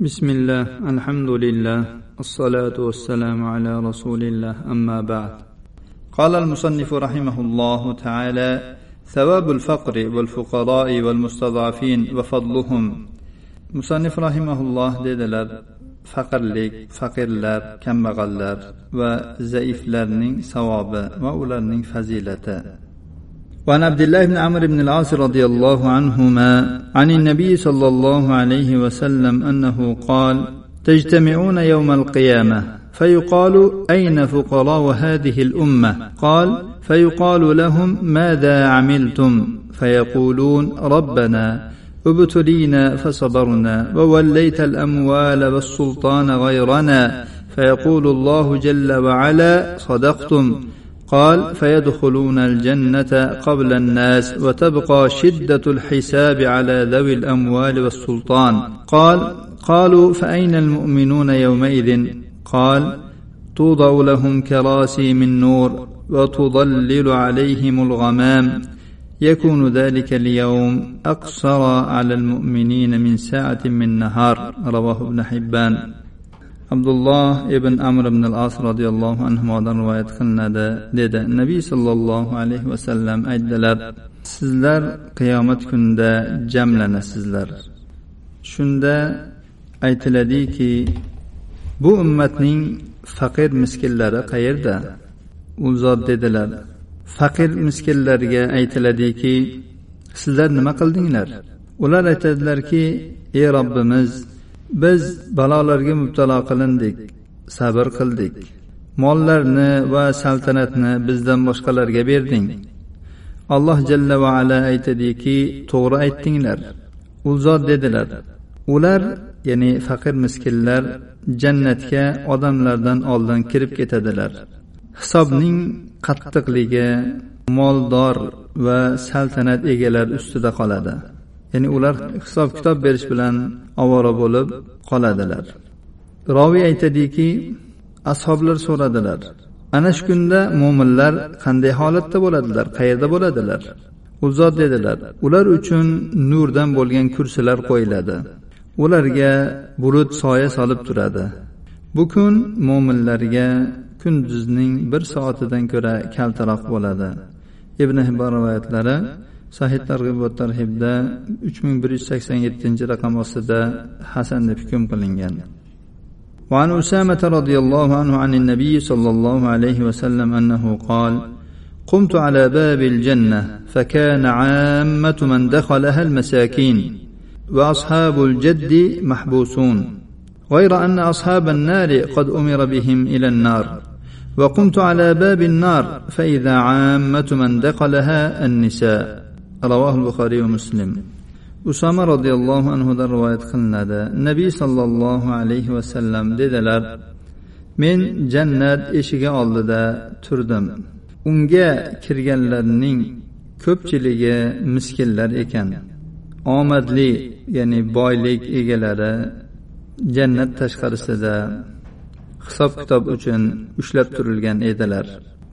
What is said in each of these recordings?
بسم الله الحمد لله الصلاة والسلام على رسول الله أما بعد قال المصنف رحمه الله تعالى ثواب الفقر والفقراء والمستضعفين وفضلهم مصنف رحمه الله dedilar faqirlik faqirlar kambag'allar va zaiflarning savobi va ularning fazilati وعن عبد الله بن عمرو بن العاص رضي الله عنهما عن النبي صلى الله عليه وسلم أنه قال تجتمعون يوم القيامة فيقال أين فقراء هذه الأمة؟ قال فيقال لهم ماذا عملتم؟ فيقولون ربنا ابتلينا فصبرنا ووليت الأموال والسلطان غيرنا. فيقول الله جل وعلا صدقتم؟ قال فيدخلون الجنة قبل الناس وتبقى شدة الحساب على ذوي الأموال والسلطان. قال قالوا فأين المؤمنون يومئذ؟ قال توضع لهم كراسي من نور وتضلل عليهم الغمام. يكون ذلك اليوم أقصر على المؤمنين من ساعة من نهار. رواه ابن حبان. Abdulloh ibn amr ibn al as roziyallohu anhudan rivoyat qilinadi dedi. Nabiy sollallohu alayhi vasallam aytdilar sizlar qiyomat kunida jamlanasizlar. Shunda aytiladiki bu ummatning faqir miskinlari qayerda? U zot dedilar faqir miskinlarga aytiladiki sizlar nima qildinglar? Ular aytadilarki ey robbimiz biz balolarga mubtalo qilindik sabr qildik. Mollarni va saltanatni bizdan boshqalarga berding. Alloh jalla va ala aytadiki to'g'ri aytdinglar. U zot dedilar. Ular ya'ni faqir miskinlar jannatga odamlardan oldin kirib ketadilar. Hisobning qattiqligi moldor va saltanat egalari ustida qoladi. Ya'ni ular hisob kitob berish bilan ovora bo'lib qoladilar. Roviy aytadiki ashoblar so'radilar ana shu kunda mo'minlar qanday holatda bo'ladilar qayerda bo'ladilar? U zot dedilar ular uchun nurdan bo'lgan kursilar qo'yiladi. Ularga bulut soya solib turadi. Bu kun mo'minlarga kunduzning bir soatidan ko'ra kaltaroq bo'ladi. Ibn hibon rivoyatlari sahih targ'ib va tarhibda uch ming bir yuz sakson yettinchi raqam ostida hasan deb hukm qilingan. وعن أسامة رضي الله عنه عن النبي صلى الله عليه وسلم أنه قال قمت على باب الجنة فكان عامة من دخلها المساكين وأصحاب الجد محبوسون غير أن أصحاب النار قد أمر بهم إلى النار وقمت على باب النار فإذا عامة من دخلها النساء ravohi buxoriy va muslim. Usama roziyallohu anhudan rivoyat qilinadi. Nabiy sollallohu alayhi vasallam dedilar men jannat eshigi oldida turdim. Unga kirganlarning ko'pchiligi miskinlar ekan. Omadli ya'ni boylik egalari jannat tashqarisida hisob kitob uchun ushlab turilgan edilar.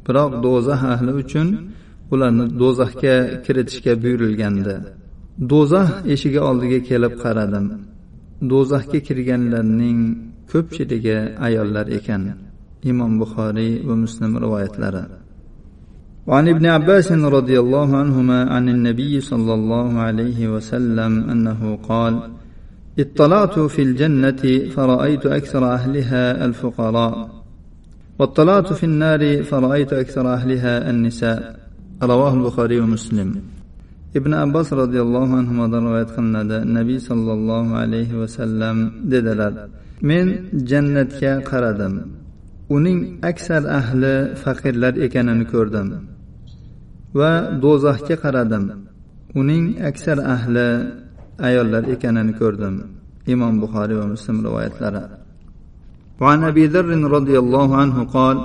Biroq do'zax ahli uchun ularni do'zaxga kiritishga buyurilgandi do'zax eshigi oldiga kelib qaradim do'zaxga kirganlarning ko'pchiligi ayollar ekan imom buxoriy va muslim rivoyatlari وعن ابن عباس رضي الله عنهما عن النبي صلى الله عليه وسلم انه قال اطلعت في الجنه فرايت اكثر اهلها الفقراء واطلعت في النار فرايت اكثر اهلها النساء رواه البخاري ومسلم ibn abbos roziyallohu anhudan rivoyat qilinadi nabiy sollallohu alayhi vasallam dedilar men jannatga qaradim uning aksar ahli faqirlar ekanini ko'rdim va do'zaxga qaradim uning aksar ahli ayollar ekanini ko'rdim imom buxoriy va muslim rivoyatlari وعن ابي ذر رضي الله عنه قال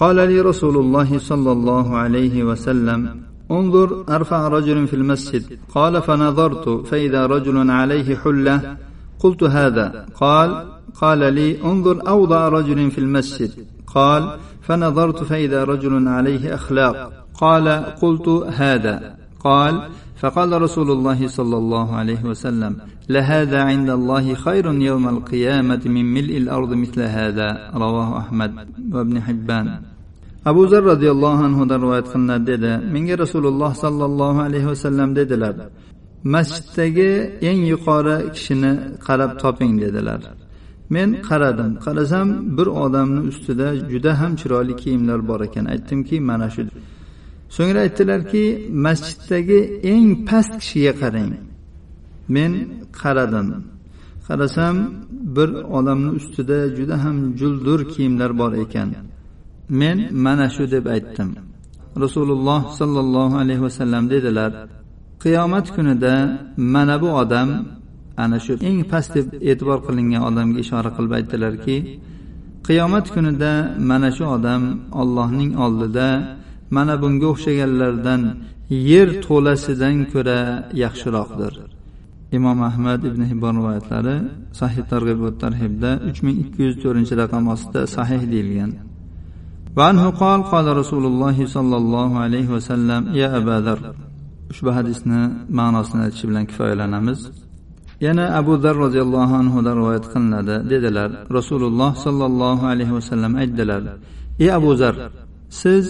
قال لي رسول الله صلى الله عليه وسلم انظر أرفع رجل في المسجد. قال فنظرت فإذا رجل عليه حلة قلت هذا. قال قال لي انظر أوضع رجل في المسجد. قال فنظرت فإذا رجل عليه أخلاق. قال قلت هذا. قال فقال رسول الله صلى الله عليه وسلم لهذا عند الله خير يوم القيامة من ملء الأرض مثل هذا رواه أحمد وابن حبان abu zar roziyallohu anhudan rivoyat qilinadi dedi menga rasululloh sollallohu alayhi vasallam dedilar masjiddagi eng yuqori kishini qarab toping dedilar men qaradim qarasam bir odamni ustida juda ham chiroyli kiyimlar bor ekan aytdimki mana shu so'ngra aytdilarki masjiddagi eng past kishiga qarang. Men qaradim. Qarasam bir odamni ustida juda ham juldur kiyimlar bor ekan. Men mana shu deb aytdim. Rasululloh sollallohu alayhi vasallam dedilar qiyomat kunida mana bu odam ana shu eng past deb e'tibor qilingan odamga ishora qilib aytdilarki qiyomat kunida mana shu odam ollohning oldida mana bunga o'xshaganlardan yer to'lasidan ko'ra yaxshiroqdir imom ahmad ibn hibbon rivoyatlari sahih targ'ib va tarhibda uch ming ikki yuz to'rtinchi raqam ostida sahih deyilgan وعنه قال قال رسول الله صلى الله عليه وسلم يا أبا ذر ushbu hadisni ma'nosini aytish bilan kifoyalanamiz yana abu zar roziyallohu anhudan rivoyat qilinadi dedilar rasululloh sollallohu alayhi vasallam aytdilar ey abu zar siz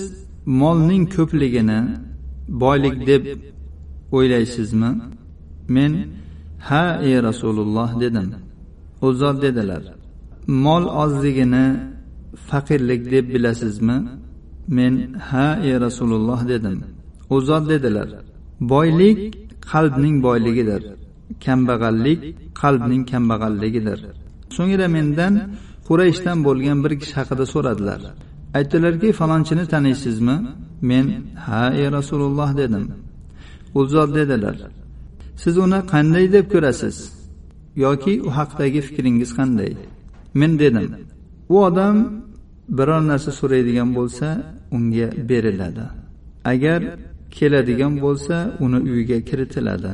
molning ko'pligini boylik deb o'ylaysizmi? Men ha ey rasululloh dedim. U zot dedilar mol ozligini faqirlik deb bilasizmi? Men ha ey rasululloh dedim. U zot dedilar boylik qalbning boyligidir kambag'allik qalbning kambag'alligidir. So'ngra mendan qurayshdan bo'lgan bir kishi haqida so'radilar aytdilarki falonchini taniysizmi? Men ha ey rasululloh dedim. U zot dedilar. Siz uni qanday deb ko'rasiz? Yoki u haqidagi fikringiz qanday? Men dedim. U odam biror narsa so'raydigan bo'lsa unga beriladi. Agar keladigan bo'lsa uni uyiga kiritiladi.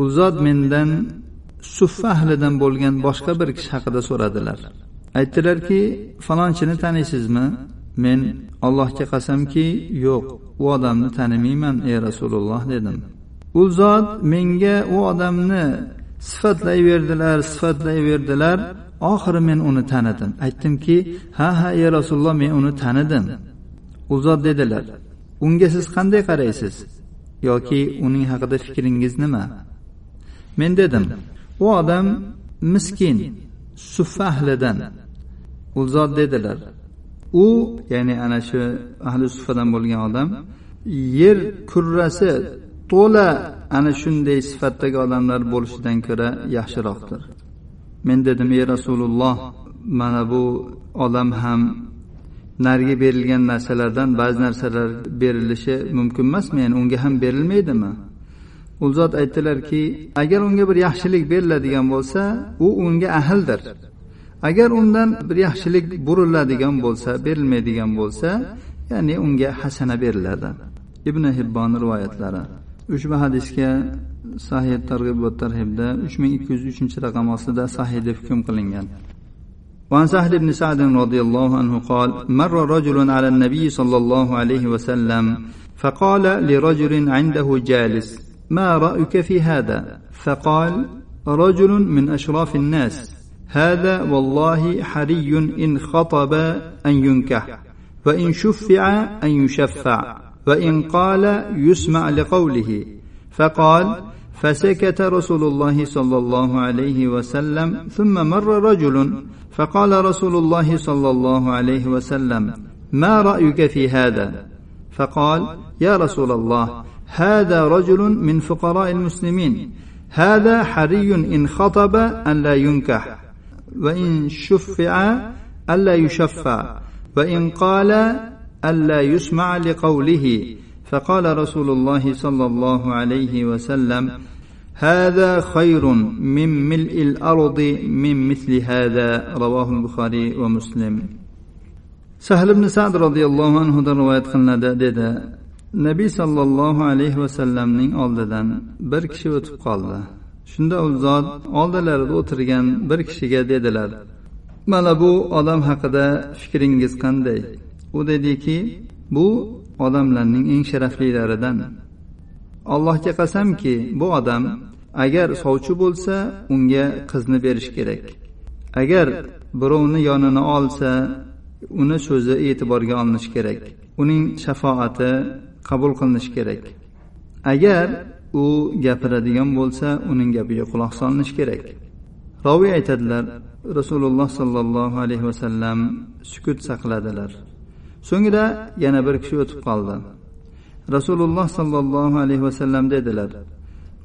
U zot mendan suffa ahlidan bo'lgan boshqa bir kishi haqida so'radilar. Aytdilarki falonchini taniysizmi? Men allohga qasamki yo'q u odamni tanimayman ey rasululloh dedim. U zot menga u odamni sifatlayverdilar sifatlayverdilar oxiri men uni tanidim. Aytdimki ha ha ey rasululloh men uni tanidim. U zot dedilar unga siz qanday qaraysiz? Yoki uning haqida fikringiz nima? Men dedim u odam miskin suffa ahlidan. U zot dedilar. U ya'ni ana shu ahli sufadan bo'lgan odam yer kurrasi to'la ana shunday sifatdagi odamlar bo'lishidan ko'ra yaxshiroqdir. Men dedim ey rasululloh mana bu odam ham narigi berilgan narsalardan ba'zi narsalar berilishi mumkin emasmi? Ya'ni unga ham berilmaydimi? U zot aytdilarki agar unga bir yaxshilik beriladigan bo'lsa u unga ahldir. agar undan bir yaxshilik buriladigan bo'lsa berilmaydigan bo'lsa ya'ni unga hasana beriladi ibn hibbon rivoyatlari ushbu hadisga sahih targ'ib va tarhibda uch ming ikki yuz uchinchi raqam ostida sahih deb hukm qilingan وعن سهل بن سعد رضي الله عنه قال مر رجل على النبي صلى الله عليه وسلم فقال لرجل عنده جالس ما رايك في هذا فقال رجل من اشراف الناس هذا والله حري إن خطب أن ينكح وإن شفع أن يشفع وإن قال يسمع لقوله. فقال فسكت رسول الله صلى الله عليه وسلم ثم مر رجل فقال رسول الله صلى الله عليه وسلم ما رأيك في هذا؟ فقال يا رسول الله هذا رجل من فقراء المسلمين هذا حري إن خطب أن لا ينكح. وان شفع الا يشفع وان قال الا يسمع لقوله فقال رسول الله صلى الله عليه وسلم هذا خير من ملء الارض من مثل هذا رواه البخاري ومسلم سهل بن سعد رضي الله عنه rivoyat qilinadi dedi nabiy sollallohu alayhi vasallamning oldidan bir kishi o'tib qoldi Shunda u zot oldilarida o'tirgan bir kishiga dedilar mana bu odam haqida fikringiz qanday? U dediki bu odamlarning eng sharaflilaridan. Allohga qasamki bu odam agar sovchi bo'lsa unga qizni berish kerak. Agar birovni yonini olsa uni so'zi e'tiborga olinishi kerak. Uning shafoati qabul qilinishi kerak. Agar u gapiradigan bo'lsa uning gapiga quloq solinishi kerak. Roviy aytadilar rasululloh sollallohu alayhi vasallam sukut saqladilar. So'ngra yana bir kishi o'tib qoldi. Rasululloh sollallohu alayhi vasallam dedilar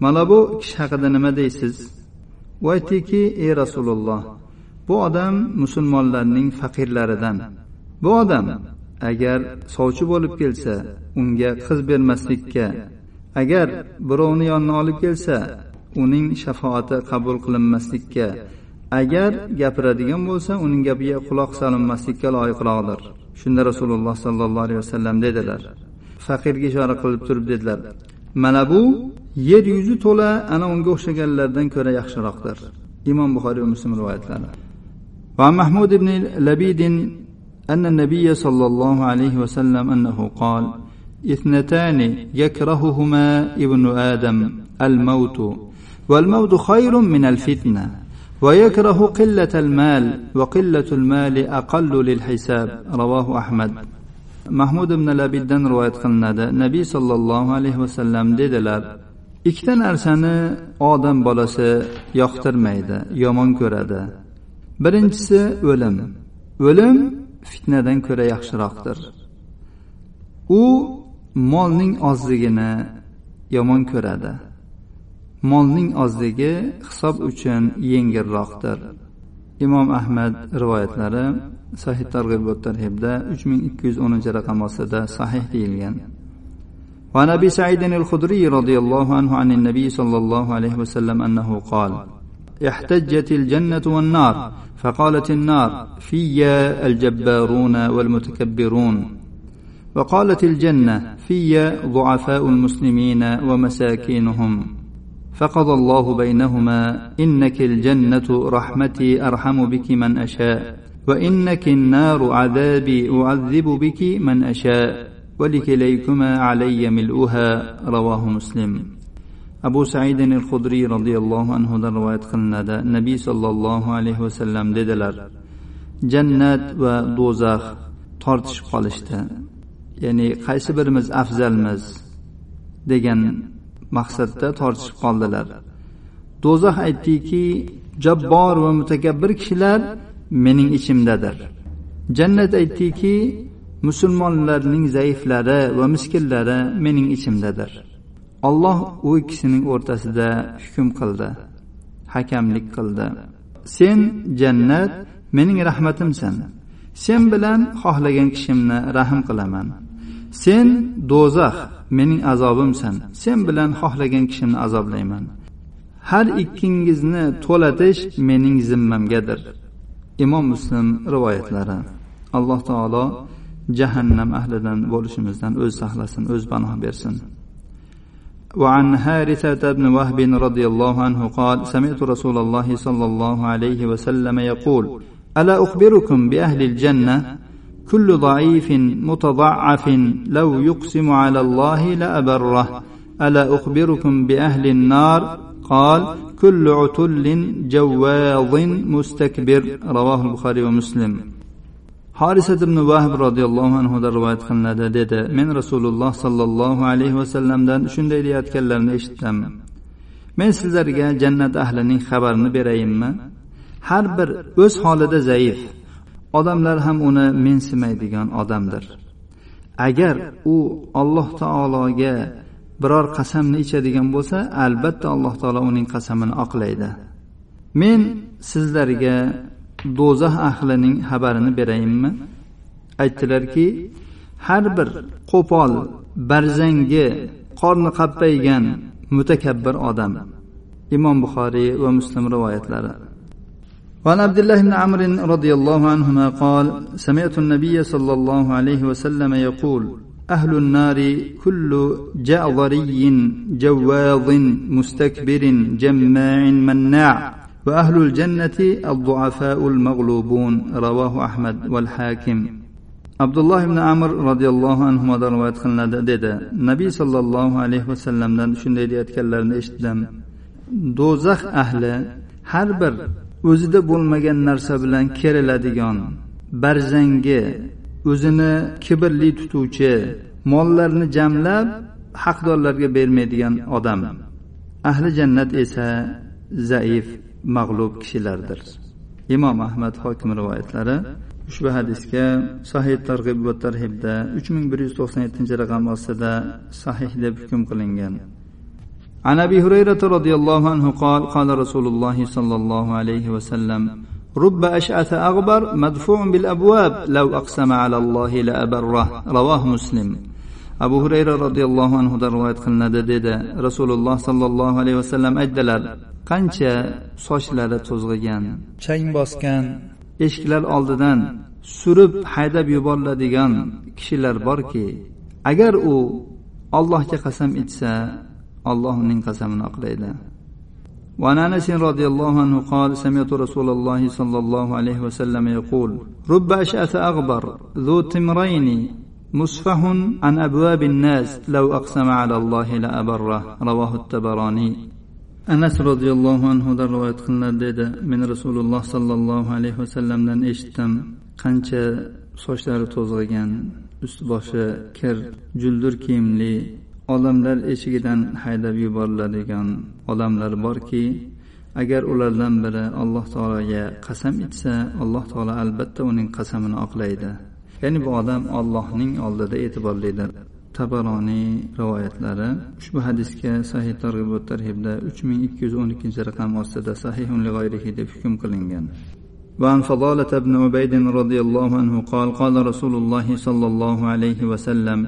mana bu kishi haqida nima deysiz? U aytdiki ey rasululloh bu odam musulmonlarning faqirlaridan. Bu odam agar sovchi bo'lib kelsa unga qiz bermaslikka agar birovni yonina olib kelsa uning shafoati qabul qilinmaslikka agar gapiradigan bo'lsa uning gapiga quloq solinmaslikka loyiqroqdir shunda rasululloh sollallohu alayhi vasallam dedilar faqirga ishora qilib turib dedilar mana bu yer yuzi to'la ana unga o'xshaganlardan ko'ra yaxshiroqdir imom buxoriy va muslim rivoyatlari وعن محمود بن لبيد أن النبي صلى الله عليه وسلم أنه قال اثنتان يكرههما ابن آدم الموت والموت خير من الفتنة ويكره قلة المال وقلة المال أقل للحساب رواه أحمد mahmud ibn labiddan rivoyat qilinadi nabiy sollallohu alayhi vasallam dedilar ikkita narsani odam bolasi yoqtirmaydi yomon ko'radi birinchisi o'lim o'lim fitnadan ko'ra yaxshiroqdir u molning ozligini yomon ko'radi molning ozligi hisob uchun yengilroqdir imom ahmad rivoyatlari sahih targ'ib va tarhibda uch ming ikki yuz o'ninchi raqam ostida sahih deyilgan وعن ابي سعيد الخدري رضي الله عنه عن النبي صلى الله عليه وسلم انه قال احتجت الجنه والنار فقالت النار في الجبارون والمتكبرون وقالت الجنة في ضعفاء المسلمين ومساكينهم فقضى الله بينهما إنك الجنة رحمتي أرحم بك من أشاء وإنك النار عذابي أعذب بك من أشاء ولكليكما علي ملؤها رواه مسلم أبو سعيد الخدري رضي الله عنه در روايت قلنادا النبي صلى الله عليه وسلم dediler Cennet ve dozaq tartışıp kalıştı. Ya'ni qaysi birimiz afzalmiz degan maqsadda tortishib qoldilar. Do'zax aytdiki jabbor va mutakabbir kishilar mening ichimdadir. Jannat aytdiki musulmonlarning zaiflari va miskinlari mening ichimdadir. Olloh u ikkisining o'rtasida hukm qildi hakamlik qildi. Sen jannat mening rahmatimsan. Sen bilan xohlagan kishimni rahm qilaman. sen do'zax mening azobimsan sen bilan xohlagan kishimni azoblayman har ikkingizni to'latish mening zimmamgadir imom muslim rivoyatlari alloh taolo jahannam ahlidan bo'lishimizdan o'zi saqlasin o'zi panoh bersin وعن هارثة بن وهب رضي الله عنه قال سمعت رسول الله صلى الله عليه وسلم يقول ألا أخبركم بأهل الجنة كل ضعيف متضعف لو يقسم على الله لأبره. ألا أخبركم بأهل النار؟ قال كل عتل جواظ مستكبر. رواه البخاري ومسلم. حارسة بن واهب رضي الله عنه در رواية ديدي من رسول الله صلى الله عليه وسلم دان شن ديدي اتكلم اشتم. من سلزرقة جنة أهلن خبرني برأيما هر بر اس حالة زيف odamlar ham uni mensimaydigan odamdir. Agar u alloh taologa biror qasamni ichadigan bo'lsa albatta alloh taolo uning qasamini oqlaydi. Men sizlarga do'zax ahlining xabarini berayinmi? Aytdilarki har bir qo'pol barzangi qorni qappaygan mutakabbir odam. Imom buxoriy va muslim rivoyatlari. وعن عبد الله بن عمرو رضي الله عنهما قال سمعت النبي صلى الله عليه وسلم يقول أهل النار كل جعظري جواظ مستكبر جماع مناع وأهل الجنة الضعفاء المغلوبون رواه أحمد والحاكم. abdulloh ibn amr roziyallohu anhudan rivoyat qilinadi dedi nabiy sollallohu alayhi vasallamdan shunday deyayotganlarini eshitdim do'zax ahli har bir o'zida bo'lmagan narsa bilan keriladigan barzangi o'zini kibrli tutuvchi mollarni jamlab haqdorlarga bermaydigan odam. Ahli jannat esa zaif mag'lub kishilardir. Imom ahmad hokim rivoyatlari ushbu hadisga sahih targ'ib va tarhibda uch ming bir yuz to'qson yettinchi raqam ostida sahih deb hukm qilingan. عن ابي هريره رضي الله عنه قال قال رسول الله صلى الله عليه وسلم رب اشعث اغبر مدفوع بالابواب لو اقسم على الله لابره رواه مسلم abu hurayra roziyallohu anhudan rivoyat qilinadi dedi rasululloh sollallohu alayhi vasallam aytdilar qancha sochlari to'zg'igan chang bosgan eshiklar oldidan surib haydab yuboriladigan kishilar borki agar u ollohga qasam ichsa olloh uning qasamini oqlaydi وعن انس رضي الله عنه قال سمعت رسول الله صلى الله عليه وسلم يقول رب اشعث اغبر ذو تمرين مسفح عن ابواب الناس لو اقسم على الله لابره رواه التبراني anas roziyallohu anhudan rivoyat qilinadi dedi men rasululloh sollallohu alayhi vasallamdan eshitdim qancha sochlari to'zg'igan ust boshi kir juldur kiyimli odamlar eshigidan haydab yuboriladigan odamlar borki agar ulardan biri alloh taologa qasam ichsa alloh taolo albatta uning qasamini oqlaydi ya'ni bu odam ollohning oldida e'tiborlidir tabaroniy rivoyatlari ushbu hadisga sahih targ'ib va tarhibda uch ming ikki yuz o'n ikkinchi raqam ostida sahihun deb hukm qilingan وعن فضالة بن عبيد رضي الله عنه قال قال رسول الله صلى الله عليه وسلم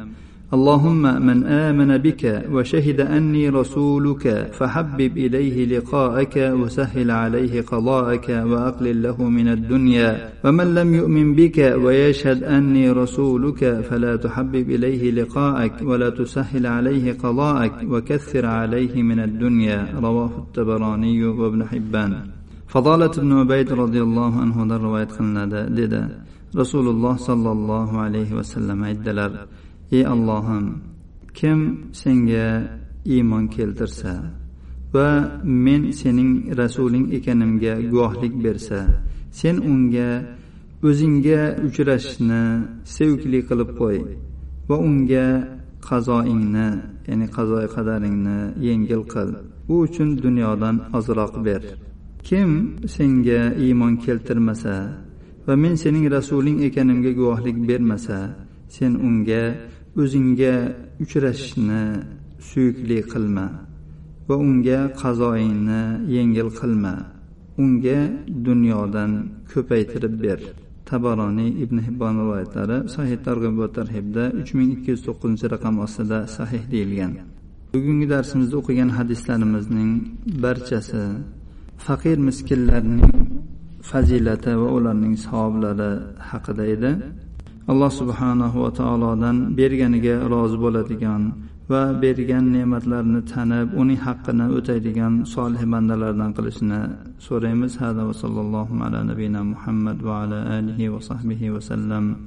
اللهم من آمن بك وشهد أني رسولك فحبب إليه لقاءك وسهل عليه قضاءك وأقلل له من الدنيا. ومن لم يؤمن بك ويشهد أني رسولك فلا تحبب إليه لقاءك ولا تسهل عليه قضاءك وكثر عليه من الدنيا. رواه الطبراني وابن حبان. فضالة بن عبيد رضي الله عنه رواية قلنا رسول الله صلى الله عليه وسلم عدلر ey allohim kim senga iymon keltirsa va men sening rasuling ekanimga guvohlik bersa sen unga o'zingga uchrashishni sevgli qilib qo'y va unga qazoingni ya'ni qazoi qadaringni yengil qil. U uchun dunyodan ozroq ber. Kim senga iymon keltirmasa va men sening rasuling ekanimga guvohlik bermasa sen unga o'zingga uchrashishni suyukli qilma va unga qazoingni yengil qilma. Unga dunyodan ko'paytirib ber. Tabaroniy ibn hibbon rivoyatlari sahih targ'ib va tarhibda uch ming ikki yuz to'qqizinchi raqam ostida sahih deyilgan. Bugungi darsimizda o'qigan hadislarimizning barchasi faqir miskinlarning fazilati va ularning savoblari haqida edi. Alloh subhanahu va taolodan berganiga rozi bo'ladigan va bergan ne'matlarini tanib uning haqqini o'taydigan solih bandalardan qilishni so'raymiz. Hada va sallallohu ala nabiyina muhammad va ala alihi va sahbihi vasallam